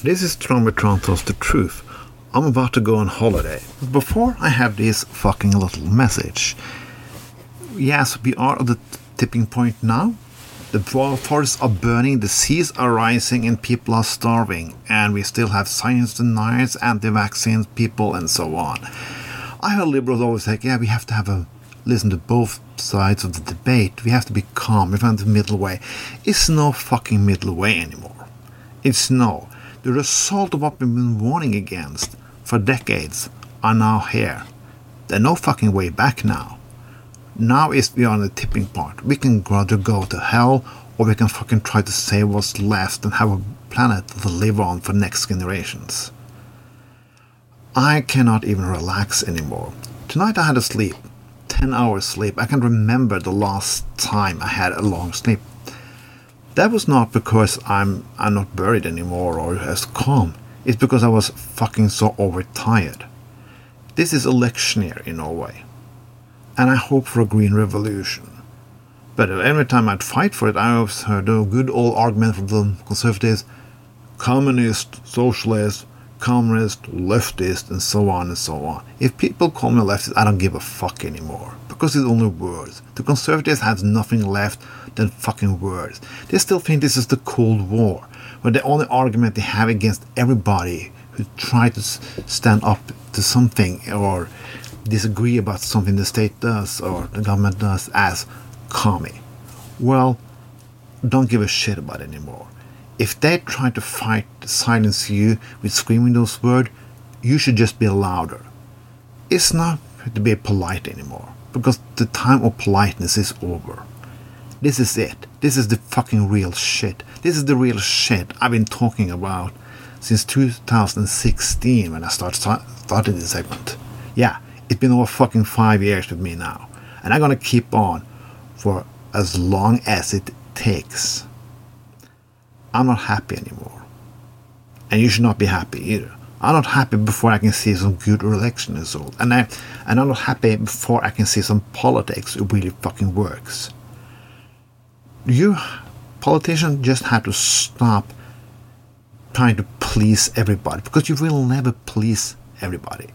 This is Trombitron tells the truth. I'm about to go on holiday. Before I have this fucking little message. Yes, we are at the tipping point now. The forests are burning, the seas are rising, and people are starving. And we still have science deniers, anti vaccines people, and so on. I heard liberals always say, yeah, we have to have a listen to both sides of the debate. We have to be calm. We find the middle way. It's no fucking middle way anymore. It's no. The result of what we've been warning against for decades are now here. There's no fucking way back now. Now is we are on the tipping point. We can either go to hell or we can fucking try to save what's left and have a planet to live on for next generations. I cannot even relax anymore. Tonight I had a sleep. 10 hours sleep. I can remember the last time I had a long sleep. That was not because I'm I'm not buried anymore or as calm. It's because I was fucking so overtired. This is election year in Norway. And I hope for a green revolution. But every time I'd fight for it, I always heard a good old argument from the conservatives communist, socialist, communist, leftist, and so on and so on. If people call me leftist, I don't give a fuck anymore. Because it's only words. The conservatives have nothing left than fucking words. They still think this is the Cold War, where the only argument they have against everybody who try to stand up to something or disagree about something the state does or the government does as commie. Well, don't give a shit about it anymore. If they try to fight silence you with screaming those words, you should just be louder. It's not to be polite anymore because the time of politeness is over. This is it. This is the fucking real shit. This is the real shit I've been talking about since 2016 when I start, started this segment. Yeah, it's been over fucking five years with me now. And I'm gonna keep on for as long as it takes. I'm not happy anymore. And you should not be happy either. I'm not happy before I can see some good election result. And I and I'm not happy before I can see some politics really fucking works. You politicians just have to stop trying to please everybody because you will never please everybody.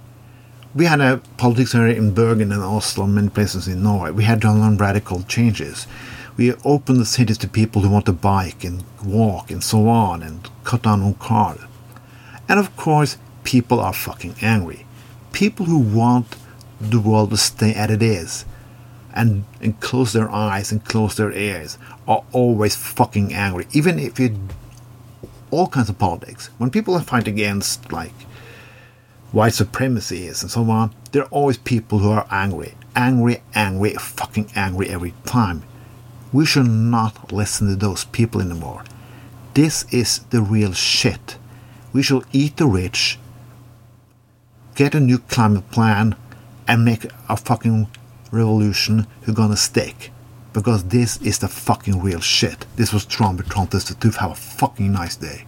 We had a politics here in Bergen and Oslo and many places in Norway. We had done radical changes we opened the cities to people who want to bike and walk and so on and cut down on cars. And of course, people are fucking angry. People who want the world to stay as it is and, and close their eyes and close their ears are always fucking angry. Even if you all kinds of politics. When people are fight against like white supremacy and so on, there are always people who are angry. Angry, angry, fucking angry every time. We should not listen to those people anymore. This is the real shit. We shall eat the rich, get a new climate plan, and make a fucking revolution who's gonna stick. Because this is the fucking real shit. This was Trump, Trump is the truth. Have a fucking nice day.